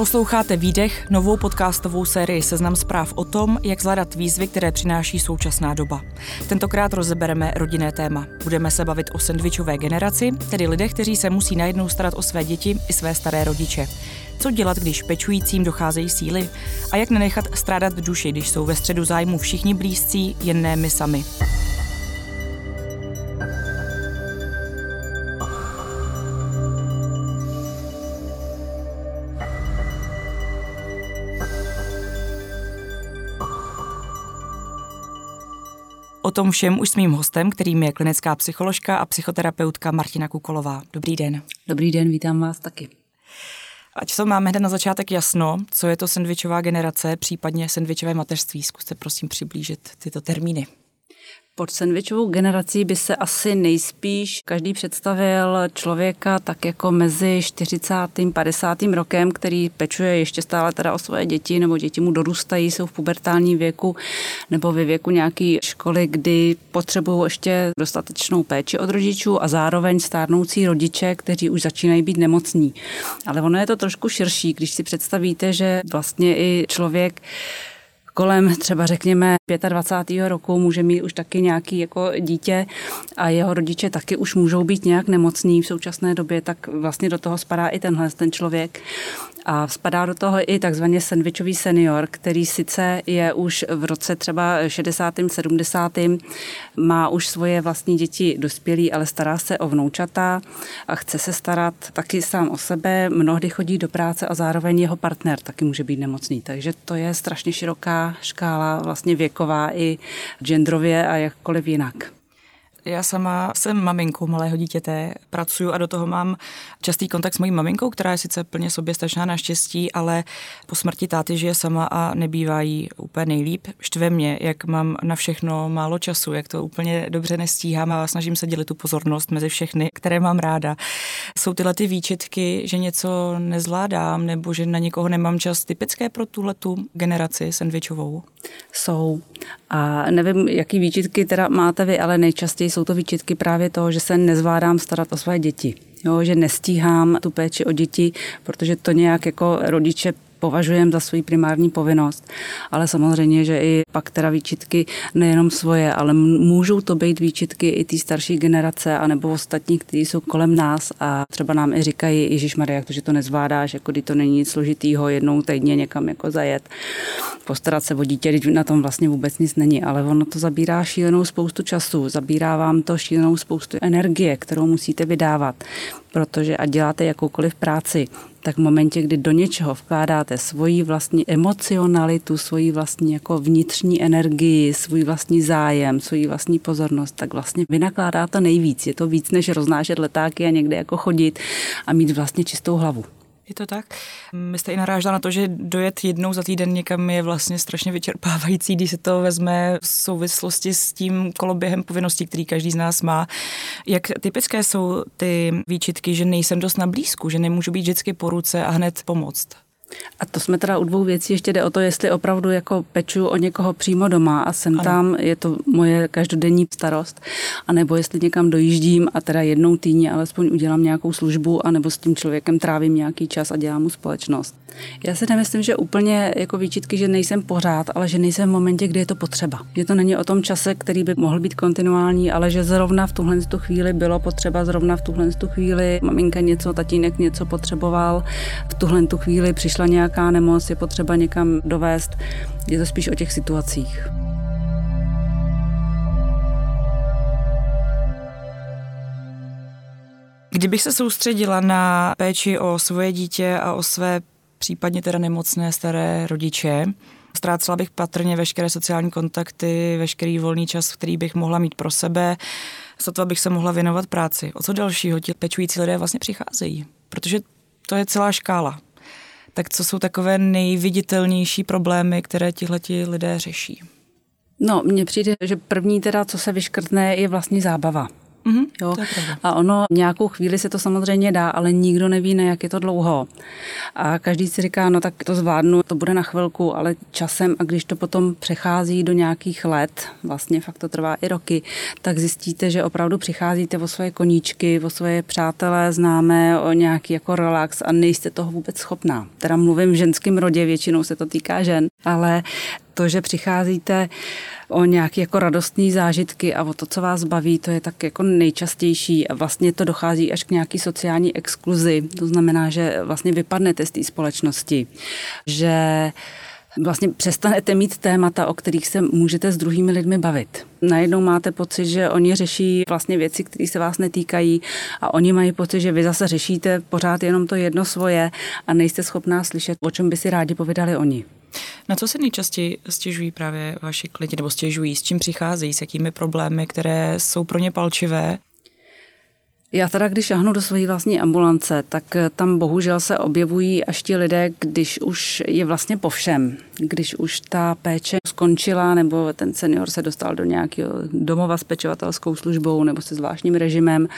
Posloucháte Výdech, novou podcastovou sérii Seznam zpráv o tom, jak zvládat výzvy, které přináší současná doba. Tentokrát rozebereme rodinné téma. Budeme se bavit o sendvičové generaci, tedy lidech, kteří se musí najednou starat o své děti i své staré rodiče. Co dělat, když pečujícím docházejí síly? A jak nenechat strádat duši, když jsou ve středu zájmu všichni blízcí, jen ne my sami? O tom všem už s mým hostem, kterým je klinická psycholožka a psychoterapeutka Martina Kukolová. Dobrý den. Dobrý den, vítám vás taky. Ať to máme hned na začátek jasno, co je to sandvičová generace, případně sandvičové mateřství. Zkuste prosím přiblížit tyto termíny. Pod sandvičovou generací by se asi nejspíš každý představil člověka tak jako mezi 40. a 50. rokem, který pečuje ještě stále teda o svoje děti, nebo děti mu dorůstají, jsou v pubertálním věku, nebo ve věku nějaké školy, kdy potřebují ještě dostatečnou péči od rodičů a zároveň stárnoucí rodiče, kteří už začínají být nemocní. Ale ono je to trošku širší, když si představíte, že vlastně i člověk kolem třeba řekněme 25. roku může mít už taky nějaký jako dítě a jeho rodiče taky už můžou být nějak nemocní v současné době, tak vlastně do toho spadá i tenhle ten člověk. A spadá do toho i takzvaně sandvičový senior, který sice je už v roce třeba 60. 70. má už svoje vlastní děti dospělí, ale stará se o vnoučata a chce se starat taky sám o sebe, mnohdy chodí do práce a zároveň jeho partner taky může být nemocný. Takže to je strašně široká škála vlastně věková i genderově a jakkoliv jinak. Já sama jsem maminkou malého dítěte, pracuji a do toho mám častý kontakt s mojí maminkou, která je sice plně soběstačná naštěstí, ale po smrti táty žije sama a nebývá jí úplně nejlíp. Štve mě, jak mám na všechno málo času, jak to úplně dobře nestíhám a snažím se dělit tu pozornost mezi všechny, které mám ráda. Jsou tyhle ty výčitky, že něco nezvládám nebo že na někoho nemám čas typické pro tuhle tu generaci sandvičovou? Jsou. A nevím, jaký výčitky teda máte vy, ale nejčastěji jsou to výčitky právě toho, že se nezvládám starat o své děti. Jo, že nestíhám tu péči o děti, protože to nějak jako rodiče považujeme za svou primární povinnost. Ale samozřejmě, že i pak teda výčitky nejenom svoje, ale můžou to být výčitky i té starší generace, anebo ostatní, kteří jsou kolem nás a třeba nám i říkají, Ježíš Maria, jak to, že to nezvládáš, jako kdy to není nic složitýho, jednou týdně někam jako zajet, postarat se o dítě, když na tom vlastně vůbec nic není, ale ono to zabírá šílenou spoustu času, zabírá vám to šílenou spoustu energie, kterou musíte vydávat protože a děláte jakoukoliv práci, tak v momentě, kdy do něčeho vkládáte svoji vlastní emocionalitu, svoji vlastní jako vnitřní energii, svůj vlastní zájem, svoji vlastní pozornost, tak vlastně vynakládáte nejvíc. Je to víc, než roznášet letáky a někde jako chodit a mít vlastně čistou hlavu. Je to tak? My jste i narážela na to, že dojet jednou za týden někam je vlastně strašně vyčerpávající, když se to vezme v souvislosti s tím koloběhem povinností, který každý z nás má. Jak typické jsou ty výčitky, že nejsem dost na blízku, že nemůžu být vždycky po ruce a hned pomoct? A to jsme teda u dvou věcí. Ještě jde o to, jestli opravdu jako peču o někoho přímo doma a jsem ano. tam, je to moje každodenní starost, anebo jestli někam dojíždím a teda jednou týdně alespoň udělám nějakou službu, anebo s tím člověkem trávím nějaký čas a dělám mu společnost. Já si nemyslím, že úplně jako výčitky, že nejsem pořád, ale že nejsem v momentě, kdy je to potřeba. Že to není o tom čase, který by mohl být kontinuální, ale že zrovna v tuhle tu chvíli bylo potřeba, zrovna v tuhle tu chvíli maminka něco, tatínek něco potřeboval, v tuhle tu chvíli přišla nějaká nemoc, je potřeba někam dovést. Je to spíš o těch situacích. Kdybych se soustředila na péči o svoje dítě a o své případně teda nemocné staré rodiče. Ztrácela bych patrně veškeré sociální kontakty, veškerý volný čas, který bych mohla mít pro sebe. Sotva bych se mohla věnovat práci. O co dalšího ti pečující lidé vlastně přicházejí? Protože to je celá škála. Tak co jsou takové nejviditelnější problémy, které tihleti lidé řeší? No, mně přijde, že první teda, co se vyškrtne, je vlastně zábava Mm-hmm, jo? A ono nějakou chvíli se to samozřejmě dá, ale nikdo neví, na jak je to dlouho. A každý si říká, no tak to zvládnu, to bude na chvilku, ale časem a když to potom přechází do nějakých let, vlastně fakt to trvá i roky, tak zjistíte, že opravdu přicházíte o svoje koníčky, o svoje přátelé, známé, o nějaký jako relax a nejste toho vůbec schopná. Teda mluvím v ženském rodě, většinou se to týká žen, ale to, že přicházíte o nějaké jako radostné zážitky a o to, co vás baví, to je tak jako nejčastější a vlastně to dochází až k nějaký sociální exkluzi. To znamená, že vlastně vypadnete z té společnosti, že vlastně přestanete mít témata, o kterých se můžete s druhými lidmi bavit. Najednou máte pocit, že oni řeší vlastně věci, které se vás netýkají a oni mají pocit, že vy zase řešíte pořád jenom to jedno svoje a nejste schopná slyšet, o čem by si rádi povídali oni. Na co se nejčastěji stěžují právě vaši klienti, nebo stěžují, s čím přicházejí, s jakými problémy, které jsou pro ně palčivé? Já teda, když šahnu do své vlastní ambulance, tak tam bohužel se objevují až ti lidé, když už je vlastně po všem když už ta péče skončila nebo ten senior se dostal do nějakého domova s pečovatelskou službou nebo se zvláštním režimem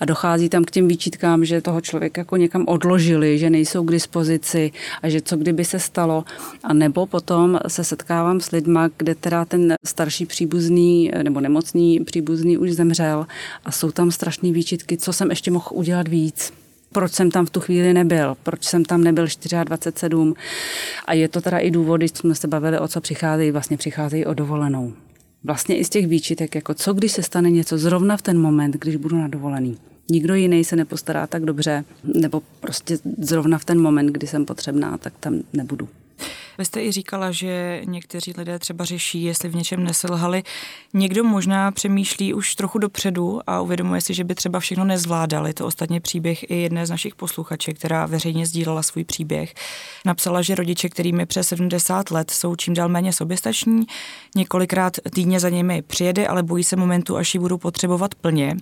a dochází tam k těm výčitkám, že toho člověka jako někam odložili, že nejsou k dispozici a že co kdyby se stalo. A nebo potom se setkávám s lidma, kde teda ten starší příbuzný nebo nemocný příbuzný už zemřel a jsou tam strašné výčitky, co jsem ještě mohl udělat víc proč jsem tam v tu chvíli nebyl, proč jsem tam nebyl 24-7. A je to teda i důvod, když jsme se bavili, o co přicházejí, vlastně přicházejí o dovolenou. Vlastně i z těch výčitek, jako co když se stane něco zrovna v ten moment, když budu na dovolený. Nikdo jiný se nepostará tak dobře, nebo prostě zrovna v ten moment, kdy jsem potřebná, tak tam nebudu. Vy jste i říkala, že někteří lidé třeba řeší, jestli v něčem neselhali. Někdo možná přemýšlí už trochu dopředu a uvědomuje si, že by třeba všechno nezvládali. To ostatně příběh i jedné z našich posluchaček, která veřejně sdílela svůj příběh. Napsala, že rodiče, kterými přes 70 let jsou čím dál méně soběstační, několikrát týdně za nimi přijede, ale bojí se momentu, až ji budou potřebovat plně,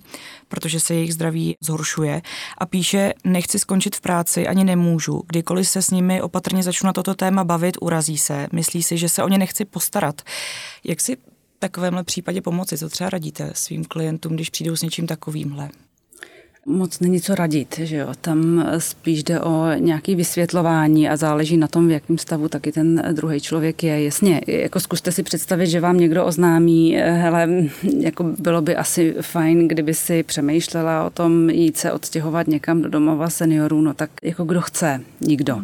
protože se jejich zdraví zhoršuje. A píše, nechci skončit v práci, ani nemůžu. Kdykoliv se s nimi opatrně začnu na toto téma bavit, urazí se, myslí si, že se o ně nechci postarat. Jak si takovémhle případě pomoci? Co třeba radíte svým klientům, když přijdou s něčím takovýmhle? Moc není co radit, že jo. Tam spíš jde o nějaké vysvětlování a záleží na tom, v jakém stavu taky ten druhý člověk je. Jasně, jako zkuste si představit, že vám někdo oznámí, hele, jako bylo by asi fajn, kdyby si přemýšlela o tom jít se odstěhovat někam do domova seniorů, no tak jako kdo chce, nikdo.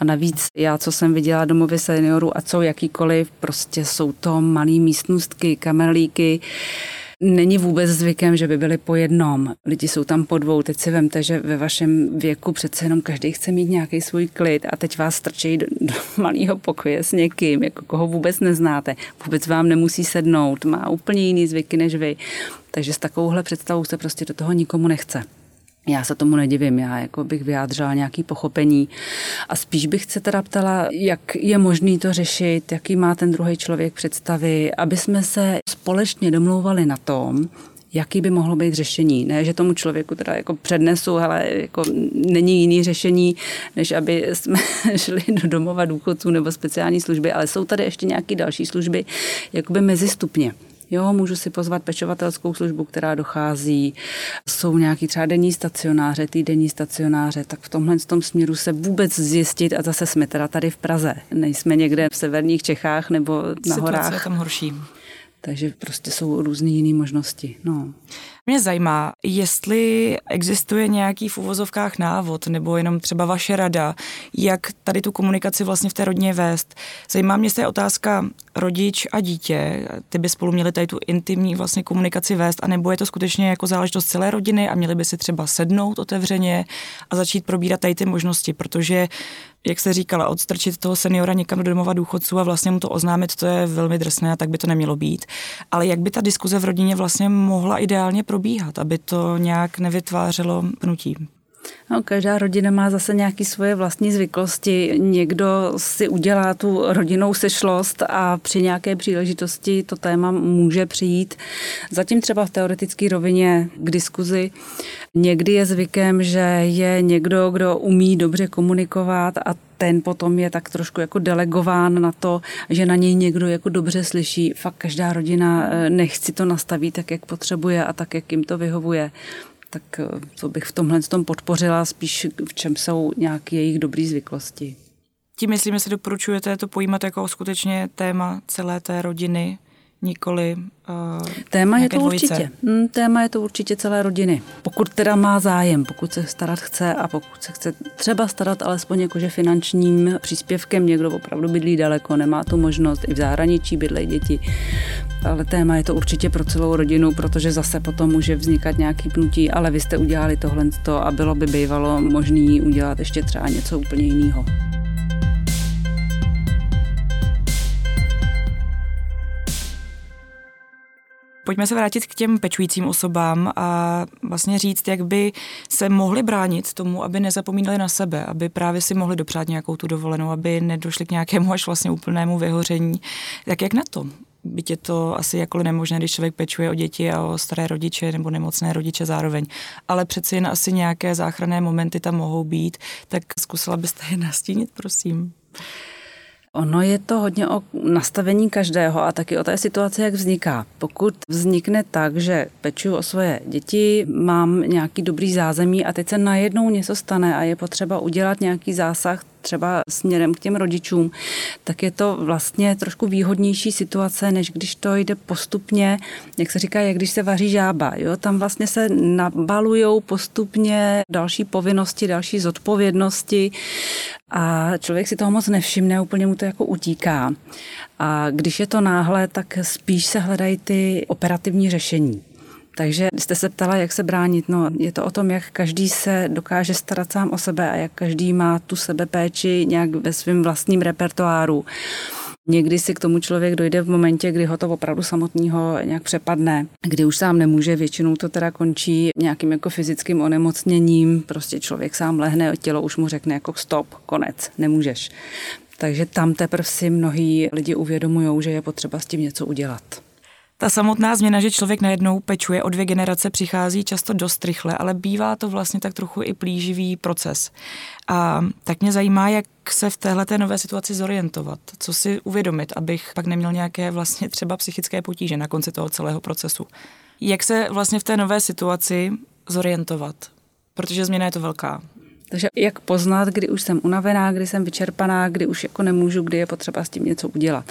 A navíc já, co jsem viděla domovy seniorů a co jakýkoliv, prostě jsou to malé místnostky, kamerlíky, Není vůbec zvykem, že by byli po jednom. Lidi jsou tam po dvou. Teď si vemte, že ve vašem věku přece jenom každý chce mít nějaký svůj klid a teď vás strčí do, do malého pokoje s někým, jako koho vůbec neznáte. Vůbec vám nemusí sednout, má úplně jiný zvyky než vy. Takže s takovouhle představou se prostě do toho nikomu nechce. Já se tomu nedivím, já jako bych vyjádřila nějaký pochopení a spíš bych se teda ptala, jak je možný to řešit, jaký má ten druhý člověk představy, aby jsme se společně domlouvali na tom, jaký by mohlo být řešení. Ne, že tomu člověku teda jako přednesu, ale jako není jiný řešení, než aby jsme šli do domova důchodců nebo speciální služby, ale jsou tady ještě nějaké další služby, jakoby mezi stupně. Jo, můžu si pozvat pečovatelskou službu, která dochází. Jsou nějaký třeba denní stacionáře, týdenní stacionáře, tak v tomhle tom směru se vůbec zjistit, a zase jsme teda tady v Praze, nejsme někde v severních Čechách nebo na Situace horách. je tam horší. Takže prostě jsou různé jiné možnosti. No. Mě zajímá, jestli existuje nějaký v uvozovkách návod nebo jenom třeba vaše rada, jak tady tu komunikaci vlastně v té rodině vést. Zajímá mě, je otázka rodič a dítě, ty by spolu měli tady tu intimní vlastně komunikaci vést, anebo je to skutečně jako záležitost celé rodiny a měli by si třeba sednout otevřeně a začít probírat tady ty možnosti, protože jak se říkala, odstrčit toho seniora někam do domova důchodců a vlastně mu to oznámit, to je velmi drsné a tak by to nemělo být. Ale jak by ta diskuze v rodině vlastně mohla ideálně probíhat, aby to nějak nevytvářelo pnutí? No, každá rodina má zase nějaké svoje vlastní zvyklosti. Někdo si udělá tu rodinnou sešlost a při nějaké příležitosti to téma může přijít. Zatím třeba v teoretické rovině k diskuzi. Někdy je zvykem, že je někdo, kdo umí dobře komunikovat a ten potom je tak trošku jako delegován na to, že na něj někdo jako dobře slyší. Fakt každá rodina eh, nechci to nastaví tak, jak potřebuje a tak, jak jim to vyhovuje tak eh, to bych v tomhle tom podpořila spíš v čem jsou nějaké jejich dobré zvyklosti. Tím myslím, že se doporučujete to pojímat jako skutečně téma celé té rodiny, nikoli uh, Téma je to dvojice. určitě. Hmm, téma je to určitě celé rodiny. Pokud teda má zájem, pokud se starat chce a pokud se chce třeba starat alespoň jakože finančním příspěvkem, někdo opravdu bydlí daleko, nemá tu možnost, i v zahraničí bydlej děti, ale téma je to určitě pro celou rodinu, protože zase potom může vznikat nějaký pnutí, ale vy jste udělali tohle a bylo by bývalo možné udělat ještě třeba něco úplně jiného. Pojďme se vrátit k těm pečujícím osobám a vlastně říct, jak by se mohli bránit tomu, aby nezapomínali na sebe, aby právě si mohli dopřát nějakou tu dovolenou, aby nedošli k nějakému až vlastně úplnému vyhoření. Tak jak na to? Byť je to asi jakkoliv nemožné, když člověk pečuje o děti a o staré rodiče nebo nemocné rodiče zároveň. Ale přeci jen asi nějaké záchranné momenty tam mohou být, tak zkusila byste je nastínit, prosím. Ono je to hodně o nastavení každého a taky o té situaci, jak vzniká. Pokud vznikne tak, že pečuju o svoje děti, mám nějaký dobrý zázemí a teď se najednou něco stane a je potřeba udělat nějaký zásah, třeba směrem k těm rodičům, tak je to vlastně trošku výhodnější situace, než když to jde postupně, jak se říká, jak když se vaří žába. Jo? Tam vlastně se nabalují postupně další povinnosti, další zodpovědnosti a člověk si toho moc nevšimne, úplně mu to jako utíká. A když je to náhle, tak spíš se hledají ty operativní řešení. Takže jste se ptala, jak se bránit. No, je to o tom, jak každý se dokáže starat sám o sebe a jak každý má tu sebepéči nějak ve svém vlastním repertoáru. Někdy si k tomu člověk dojde v momentě, kdy ho to opravdu samotného nějak přepadne, kdy už sám nemůže, většinou to teda končí nějakým jako fyzickým onemocněním, prostě člověk sám lehne, tělo už mu řekne jako stop, konec, nemůžeš. Takže tam teprve si mnohí lidi uvědomují, že je potřeba s tím něco udělat. Ta samotná změna, že člověk najednou pečuje o dvě generace, přichází často dost rychle, ale bývá to vlastně tak trochu i plíživý proces. A tak mě zajímá, jak se v téhle nové situaci zorientovat, co si uvědomit, abych pak neměl nějaké vlastně třeba psychické potíže na konci toho celého procesu. Jak se vlastně v té nové situaci zorientovat, protože změna je to velká. Takže jak poznat, kdy už jsem unavená, kdy jsem vyčerpaná, kdy už jako nemůžu, kdy je potřeba s tím něco udělat.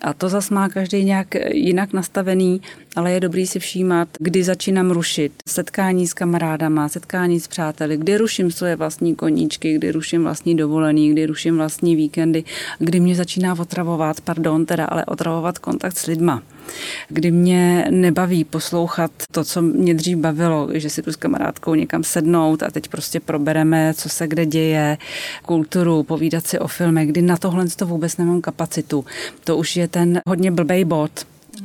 A to zas má každý nějak jinak nastavený, ale je dobrý si všímat, kdy začínám rušit. Setkání s kamarádama, setkání s přáteli, kdy ruším svoje vlastní koníčky, kdy ruším vlastní dovolený, kdy ruším vlastní víkendy, kdy mě začíná otravovat, pardon, teda, ale otravovat kontakt s lidma kdy mě nebaví poslouchat to, co mě dřív bavilo, že si tu s kamarádkou někam sednout a teď prostě probereme, co se kde děje, kulturu, povídat si o filmech, kdy na tohle to vůbec nemám kapacitu. To už je ten hodně blbej bod,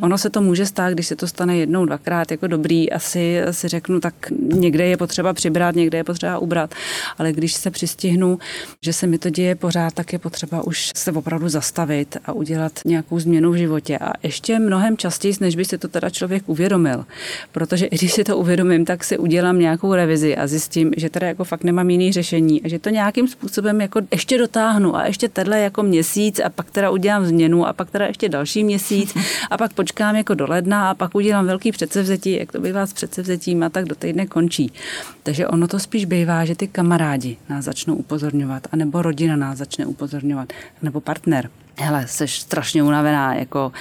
Ono se to může stát, když se to stane jednou, dvakrát jako dobrý, asi si řeknu, tak někde je potřeba přibrat, někde je potřeba ubrat, ale když se přistihnu, že se mi to děje pořád, tak je potřeba už se opravdu zastavit a udělat nějakou změnu v životě. A ještě mnohem častěji, než by si to teda člověk uvědomil. Protože i když si to uvědomím, tak si udělám nějakou revizi a zjistím, že teda jako fakt nemám jiný řešení a že to nějakým způsobem jako ještě dotáhnu a ještě tenhle jako měsíc a pak teda udělám změnu a pak teda ještě další měsíc a pak počkám jako do ledna a pak udělám velký předsevzetí, jak to bývá s předsevzetím a tak do týdne končí. Takže ono to spíš bývá, že ty kamarádi nás začnou upozorňovat, anebo rodina nás začne upozorňovat, nebo partner. Hele, jsi strašně unavená, jako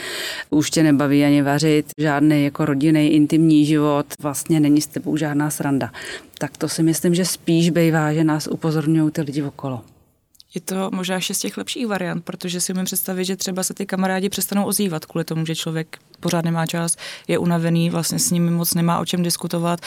už tě nebaví ani vařit, žádný jako rodinný intimní život, vlastně není s tebou žádná sranda. Tak to si myslím, že spíš bývá, že nás upozorňují ty lidi okolo je to možná ještě z těch lepších variant, protože si umím představit, že třeba se ty kamarádi přestanou ozývat kvůli tomu, že člověk pořád nemá čas, je unavený, vlastně s nimi moc nemá o čem diskutovat,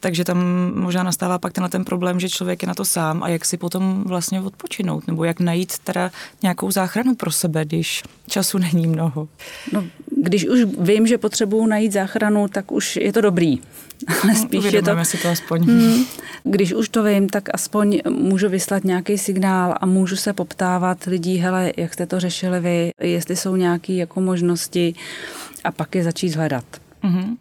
takže tam možná nastává pak tenhle ten problém, že člověk je na to sám a jak si potom vlastně odpočinout, nebo jak najít teda nějakou záchranu pro sebe, když času není mnoho. No, když už vím, že potřebuju najít záchranu, tak už je to dobrý. Ale spíš je to... si to aspoň. Hmm, když už to vím, tak aspoň můžu vyslat nějaký signál a můžu se poptávat lidí, hele, jak jste to řešili vy, jestli jsou nějaké jako možnosti a pak je začít hledat. Mm-hmm.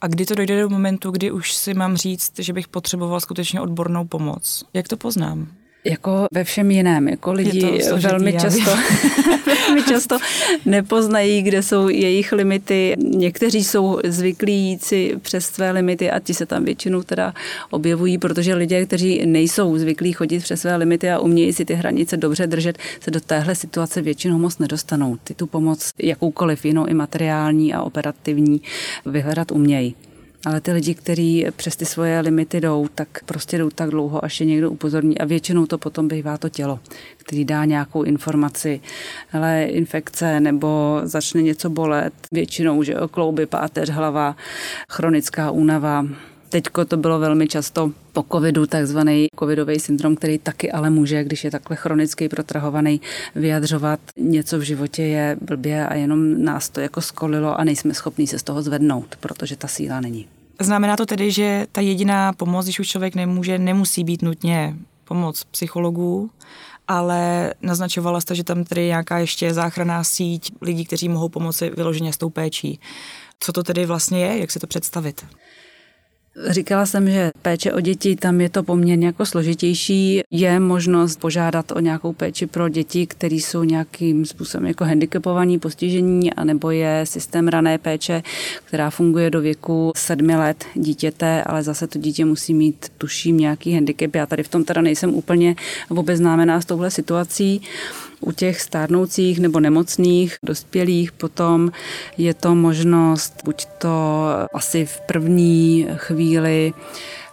A kdy to dojde do momentu, kdy už si mám říct, že bych potřeboval skutečně odbornou pomoc? Jak to poznám? Jako ve všem jiném, jako lidi složitý, velmi často, velmi často nepoznají, kde jsou jejich limity. Někteří jsou zvyklí jít si přes své limity a ti se tam většinou teda objevují, protože lidé, kteří nejsou zvyklí chodit přes své limity a umějí si ty hranice dobře držet, se do téhle situace většinou moc nedostanou. Ty tu pomoc jakoukoliv jinou i materiální a operativní vyhledat umějí. Ale ty lidi, kteří přes ty svoje limity jdou, tak prostě jdou tak dlouho, až je někdo upozorní. A většinou to potom bývá to tělo, který dá nějakou informaci, ale infekce nebo začne něco bolet, většinou, že klouby, páteř, hlava, chronická únava, Teďko to bylo velmi často po covidu, takzvaný covidový syndrom, který taky ale může, když je takhle chronický, protrahovaný, vyjadřovat něco v životě je blbě a jenom nás to jako skolilo a nejsme schopní se z toho zvednout, protože ta síla není. Znamená to tedy, že ta jediná pomoc, když už člověk nemůže, nemusí být nutně pomoc psychologů, ale naznačovala jste, že tam tedy nějaká ještě záchranná síť lidí, kteří mohou pomoci vyloženě s tou péčí. Co to tedy vlastně je, jak si to představit? Říkala jsem, že péče o děti, tam je to poměrně jako složitější. Je možnost požádat o nějakou péči pro děti, které jsou nějakým způsobem jako handicapovaní, postižení, anebo je systém rané péče, která funguje do věku sedmi let dítěte, ale zase to dítě musí mít, tuším, nějaký handicap. Já tady v tom teda nejsem úplně obeznámená s touhle situací. U těch stárnoucích nebo nemocných dospělých potom je to možnost buď to asi v první chvíli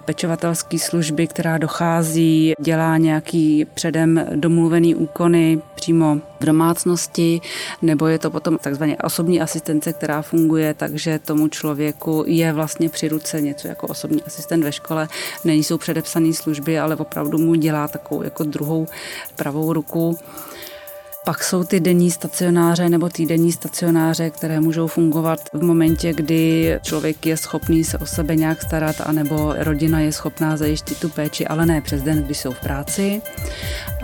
pečovatelské služby, která dochází, dělá nějaký předem domluvený úkony přímo v domácnosti, nebo je to potom takzvaně osobní asistence, která funguje, takže tomu člověku je vlastně při ruce něco jako osobní asistent ve škole. Nejsou předepsané služby, ale opravdu mu dělá takovou jako druhou pravou ruku. Pak jsou ty denní stacionáře nebo týdenní stacionáře, které můžou fungovat v momentě, kdy člověk je schopný se o sebe nějak starat, anebo rodina je schopná zajistit tu péči, ale ne přes den, když jsou v práci.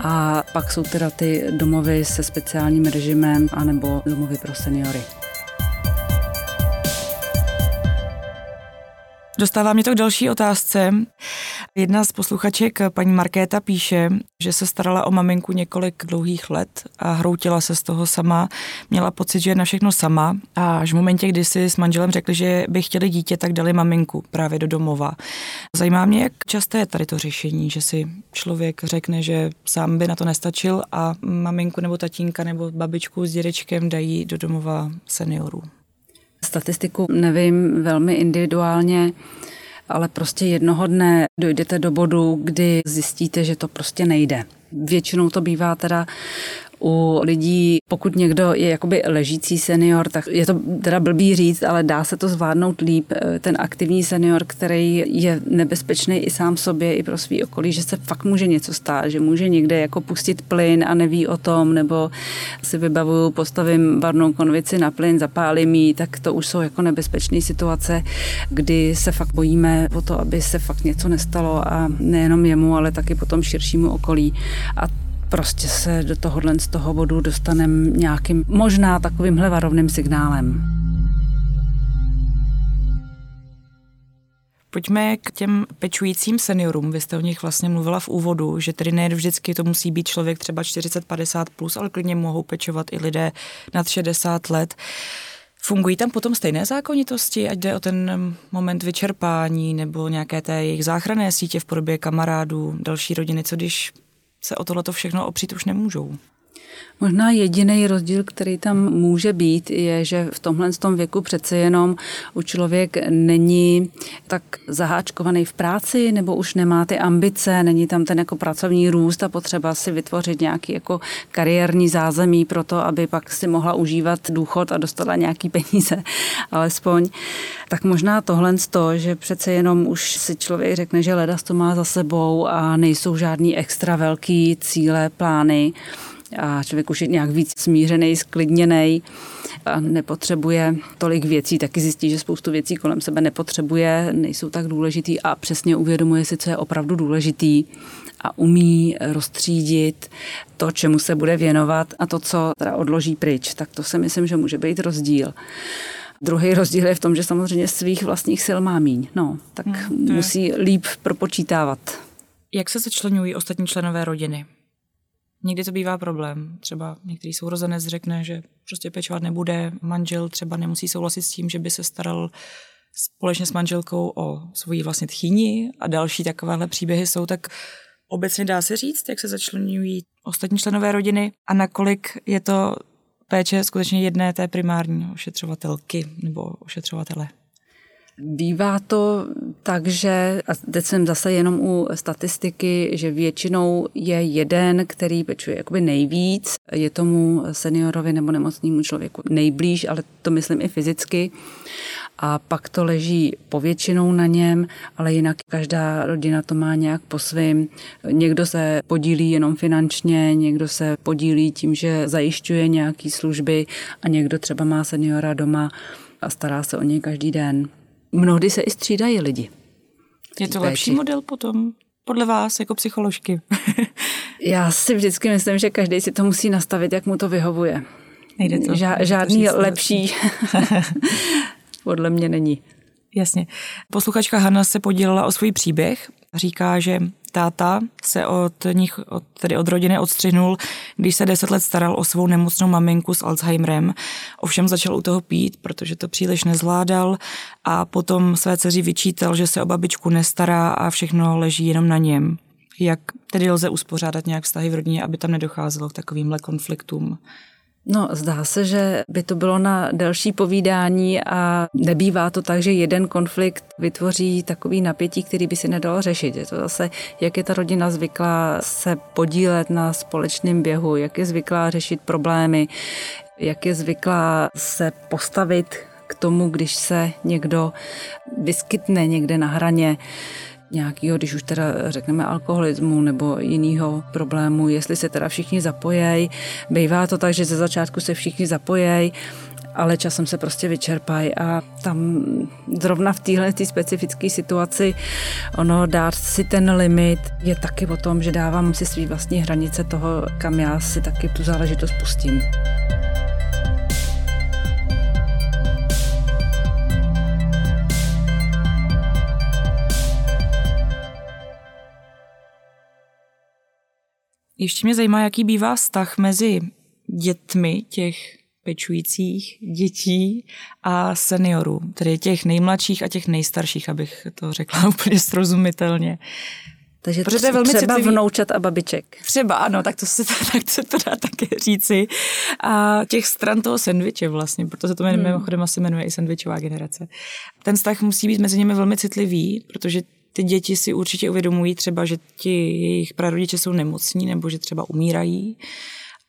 A pak jsou teda ty domovy se speciálním režimem, anebo domovy pro seniory. Dostává mě to k další otázce. Jedna z posluchaček, paní Markéta, píše, že se starala o maminku několik dlouhých let a hroutila se z toho sama. Měla pocit, že je na všechno sama a až v momentě, kdy si s manželem řekli, že by chtěli dítě, tak dali maminku právě do domova. Zajímá mě, jak časté je tady to řešení, že si člověk řekne, že sám by na to nestačil a maminku nebo tatínka nebo babičku s dědečkem dají do domova seniorů. Statistiku nevím velmi individuálně, ale prostě jednoho dne dojdete do bodu, kdy zjistíte, že to prostě nejde. Většinou to bývá teda u lidí, pokud někdo je jakoby ležící senior, tak je to teda blbý říct, ale dá se to zvládnout líp. Ten aktivní senior, který je nebezpečný i sám sobě, i pro svý okolí, že se fakt může něco stát, že může někde jako pustit plyn a neví o tom, nebo si vybavuju, postavím barnou konvici na plyn, zapálím ji, tak to už jsou jako nebezpečné situace, kdy se fakt bojíme o to, aby se fakt něco nestalo a nejenom jemu, ale taky potom širšímu okolí. A prostě se do tohohle z toho bodu dostaneme nějakým možná takovýmhle varovným signálem. Pojďme k těm pečujícím seniorům. Vy jste o nich vlastně mluvila v úvodu, že tedy ne vždycky to musí být člověk třeba 40-50 plus, ale klidně mohou pečovat i lidé nad 60 let. Fungují tam potom stejné zákonitosti, ať jde o ten moment vyčerpání nebo nějaké té jejich záchranné sítě v podobě kamarádů, další rodiny, co když se o tohleto všechno opřít už nemůžou. Možná jediný rozdíl, který tam může být, je, že v tomhle tom věku přece jenom u člověk není tak zaháčkovaný v práci, nebo už nemá ty ambice, není tam ten jako pracovní růst a potřeba si vytvořit nějaký jako kariérní zázemí pro to, aby pak si mohla užívat důchod a dostala nějaký peníze, alespoň. Tak možná tohle z to, že přece jenom už si člověk řekne, že ledas to má za sebou a nejsou žádný extra velký cíle, plány, a člověk už je nějak víc smířený, sklidněný a nepotřebuje tolik věcí, taky zjistí, že spoustu věcí kolem sebe nepotřebuje, nejsou tak důležitý a přesně uvědomuje si, co je opravdu důležitý a umí rozstřídit to, čemu se bude věnovat a to, co teda odloží pryč. Tak to si myslím, že může být rozdíl. Druhý rozdíl je v tom, že samozřejmě svých vlastních sil má míň. No, tak hmm, musí líp propočítávat. Jak se začlenují ostatní členové rodiny? Někdy to bývá problém. Třeba některý sourozenec řekne, že prostě pečovat nebude, manžel třeba nemusí souhlasit s tím, že by se staral společně s manželkou o svoji vlastně tchýni a další takovéhle příběhy jsou, tak obecně dá se říct, jak se začlenují ostatní členové rodiny a nakolik je to péče skutečně jedné té primární ošetřovatelky nebo ošetřovatele. Bývá to tak, že, a teď jsem zase jenom u statistiky, že většinou je jeden, který pečuje jakoby nejvíc, je tomu seniorovi nebo nemocnému člověku nejblíž, ale to myslím i fyzicky. A pak to leží povětšinou na něm, ale jinak každá rodina to má nějak po svým. Někdo se podílí jenom finančně, někdo se podílí tím, že zajišťuje nějaké služby a někdo třeba má seniora doma a stará se o něj každý den. Mnohdy se i střídají lidi. Je to lepší model potom, podle vás, jako psycholožky? Já si vždycky myslím, že každý si to musí nastavit, jak mu to vyhovuje. Nejde to. Ža- žádný to lepší podle mě není. Jasně. Posluchačka Hanna se podílela o svůj příběh. Říká, že táta se od nich, od, tedy od rodiny odstřihnul, když se deset let staral o svou nemocnou maminku s Alzheimerem. Ovšem začal u toho pít, protože to příliš nezvládal a potom své dceři vyčítal, že se o babičku nestará a všechno leží jenom na něm. Jak tedy lze uspořádat nějak vztahy v rodině, aby tam nedocházelo k takovýmhle konfliktům? No, zdá se, že by to bylo na delší povídání a nebývá to tak, že jeden konflikt vytvoří takový napětí, který by si nedalo řešit. Je to zase, jak je ta rodina zvyklá se podílet na společném běhu, jak je zvyklá řešit problémy, jak je zvyklá se postavit k tomu, když se někdo vyskytne někde na hraně nějakého, když už teda řekneme alkoholismu nebo jiného problému, jestli se teda všichni zapojejí. Bývá to tak, že ze začátku se všichni zapojejí, ale časem se prostě vyčerpají a tam zrovna v téhle tý specifické situaci ono dát si ten limit je taky o tom, že dávám si svý vlastní hranice toho, kam já si taky tu záležitost pustím. Ještě mě zajímá, jaký bývá vztah mezi dětmi těch pečujících dětí a seniorů, tedy těch nejmladších a těch nejstarších, abych to řekla úplně srozumitelně. Takže Protože to je velmi třeba citlivý. vnoučat a babiček. Třeba, ano, tak to se, tak se to dá také říci. A těch stran toho sendviče vlastně, protože to hmm. mimochodem asi jmenuje i sendvičová generace. Ten vztah musí být mezi nimi velmi citlivý, protože ty děti si určitě uvědomují třeba, že ti jejich prarodiče jsou nemocní nebo že třeba umírají.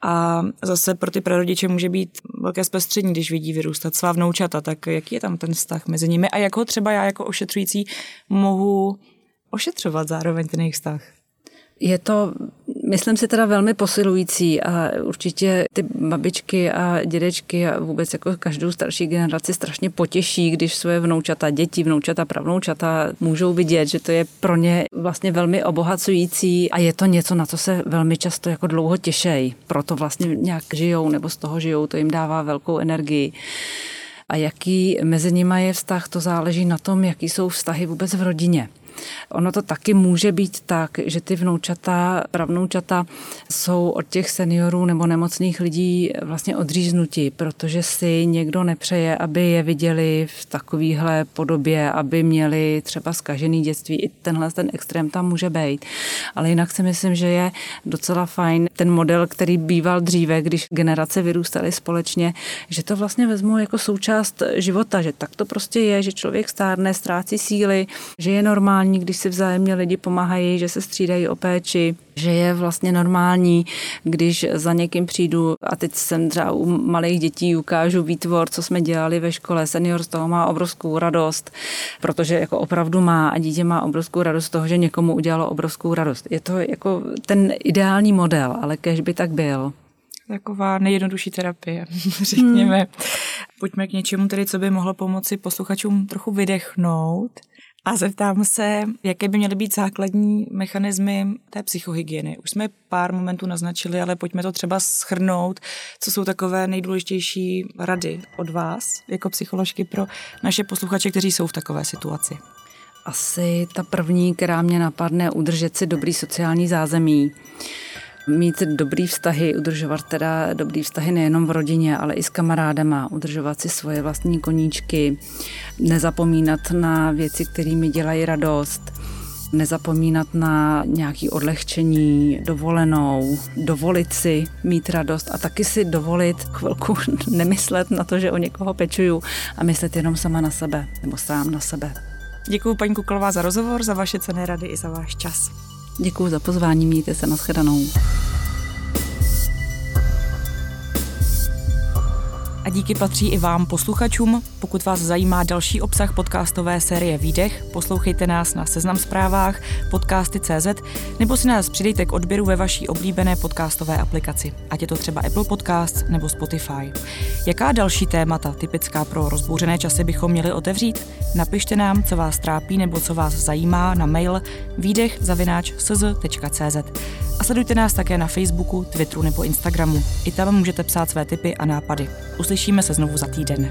A zase pro ty prarodiče může být velké zpestření, když vidí vyrůstat svá vnoučata, tak jaký je tam ten vztah mezi nimi a jak ho třeba já jako ošetřující mohu ošetřovat zároveň ten jejich vztah? Je to, myslím si, teda velmi posilující a určitě ty babičky a dědečky a vůbec jako každou starší generaci strašně potěší, když své vnoučata, děti, vnoučata, pravnoučata můžou vidět, že to je pro ně vlastně velmi obohacující a je to něco, na co se velmi často jako dlouho těšejí. Proto vlastně nějak žijou nebo z toho žijou, to jim dává velkou energii. A jaký mezi nimi je vztah, to záleží na tom, jaký jsou vztahy vůbec v rodině. Ono to taky může být tak, že ty vnoučata, pravnoučata jsou od těch seniorů nebo nemocných lidí vlastně odříznuti, protože si někdo nepřeje, aby je viděli v takovéhle podobě, aby měli třeba zkažený dětství. I tenhle ten extrém tam může být. Ale jinak si myslím, že je docela fajn ten model, který býval dříve, když generace vyrůstaly společně, že to vlastně vezmu jako součást života, že tak to prostě je, že člověk stárne, ztrácí síly, že je normální, když si vzájemně lidi pomáhají, že se střídají o péči, že je vlastně normální, když za někým přijdu a teď jsem třeba u malých dětí ukážu výtvor, co jsme dělali ve škole. Senior z toho má obrovskou radost, protože jako opravdu má a dítě má obrovskou radost z toho, že někomu udělalo obrovskou radost. Je to jako ten ideální model, ale kež by tak byl taková nejjednodušší terapie, řekněme. Hmm. Pojďme k něčemu tedy, co by mohlo pomoci posluchačům trochu vydechnout. A zeptám se, jaké by měly být základní mechanismy té psychohygieny. Už jsme pár momentů naznačili, ale pojďme to třeba schrnout, co jsou takové nejdůležitější rady od vás jako psycholožky pro naše posluchače, kteří jsou v takové situaci. Asi ta první, která mě napadne, udržet si dobrý sociální zázemí mít dobrý vztahy, udržovat teda dobrý vztahy nejenom v rodině, ale i s kamarádama, udržovat si svoje vlastní koníčky, nezapomínat na věci, které mi dělají radost, nezapomínat na nějaké odlehčení, dovolenou, dovolit si mít radost a taky si dovolit chvilku nemyslet na to, že o někoho pečuju a myslet jenom sama na sebe nebo sám na sebe. Děkuji paní Kuklová za rozhovor, za vaše cené rady i za váš čas. Děkuji za pozvání, mějte se, nashledanou. Díky patří i vám, posluchačům. Pokud vás zajímá další obsah podcastové série Výdech, poslouchejte nás na Seznam zprávách, podcasty.cz nebo si nás přidejte k odběru ve vaší oblíbené podcastové aplikaci, ať je to třeba Apple Podcasts nebo Spotify. Jaká další témata, typická pro rozbouřené časy, bychom měli otevřít? Napište nám, co vás trápí nebo co vás zajímá na mail výdech.cz. A sledujte nás také na Facebooku, Twitteru nebo Instagramu. I tam můžete psát své tipy a nápady. Uslyšíme se znovu za týden.